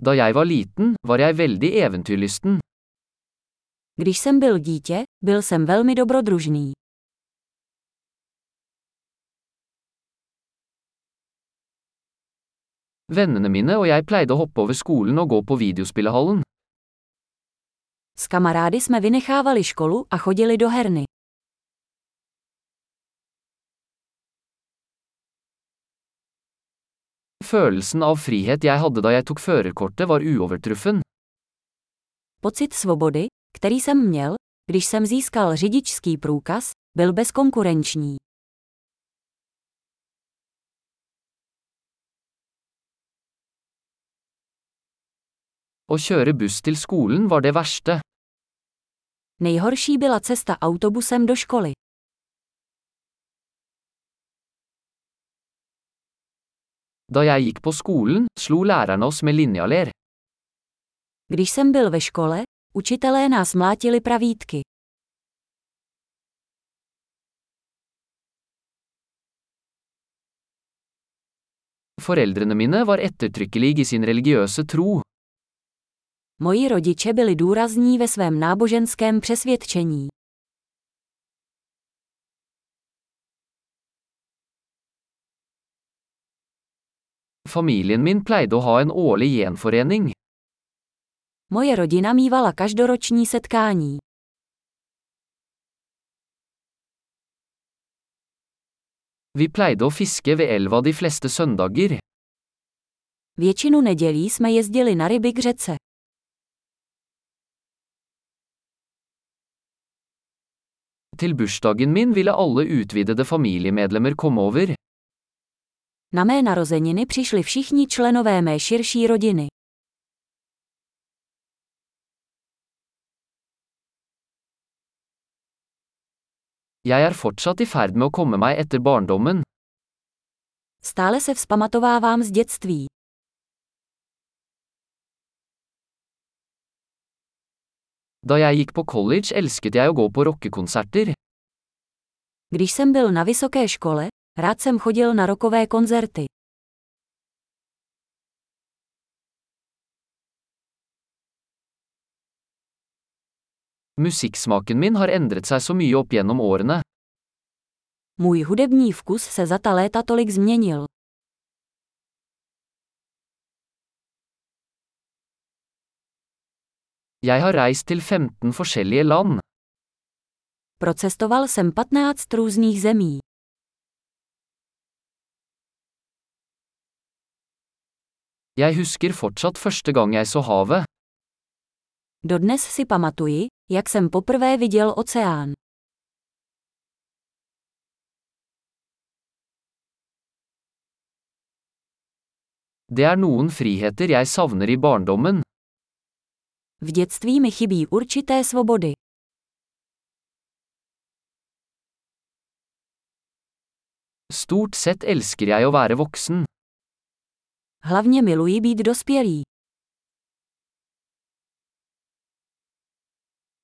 Da jeg var liten, var jeg veldig eventyrlysten. Když jsem byl dítě, byl jsem velmi dobrodružný. Vennene mine og jeg pleide å hoppe over skolen og gå på videospillehallen. S kamarády jsme vynechávali školu a chodili do herny. Følelsen av frihet jeg hadde da jeg tok førerkortet var uovertruffen. Pocit svobody, který jsem měl, když jsem získal řidičský průkaz, byl bezkonkurenční. Å kjøre buss til skolen var det verste. Nejhorší byla cesta autobusem do školy. Da jeg gikk på skolen, slo lærerne oss med linjaler. Když jsem byl ve škole, učitelé nás mlátili pravítky. Foreldrene mine var ettertrykkelige i sin religiøse tro. Moji rodiče byli důrazní ve svém náboženském přesvědčení. Familien min pleide å ha en årlig gjenforening. Moje rodina mívala každoroční setkání. Vi pleide å fiske ved elva de fleste søndager. Většinu nedělí jsme jezdili na ryby k řece. Til bursdagen min ville alle utvidede familiemedlemmer komme over. Na mé narozeniny přišli všichni členové mé širší rodiny. Jeg er fortsatt i ferd med å komme meg etter barndommen. Stále se vzpamatovávám z dětství. Da jeg gikk på college elsket jeg å gå på rockekonserter. Když jsem byl na vysoké škole, rád jsem chodil na rokové koncerty. Musikksmaken min har endret seg så mye opp gjennom årene. Můj hudební vkus se za ta léta tolik změnil. Jeg har reist til 15 forskjellige land. Procestoval jsem 15 různých zemí. Jeg husker fortsatt første gang jeg så havet. Dodnes si pamatuji, jak jsem poprvé viděl oceán. Det er noen friheter jeg savner i barndommen. V dětství mi chybí určité svobody. Stort sett elsker jeg å være voksen. Hlavně miluji být dospělý.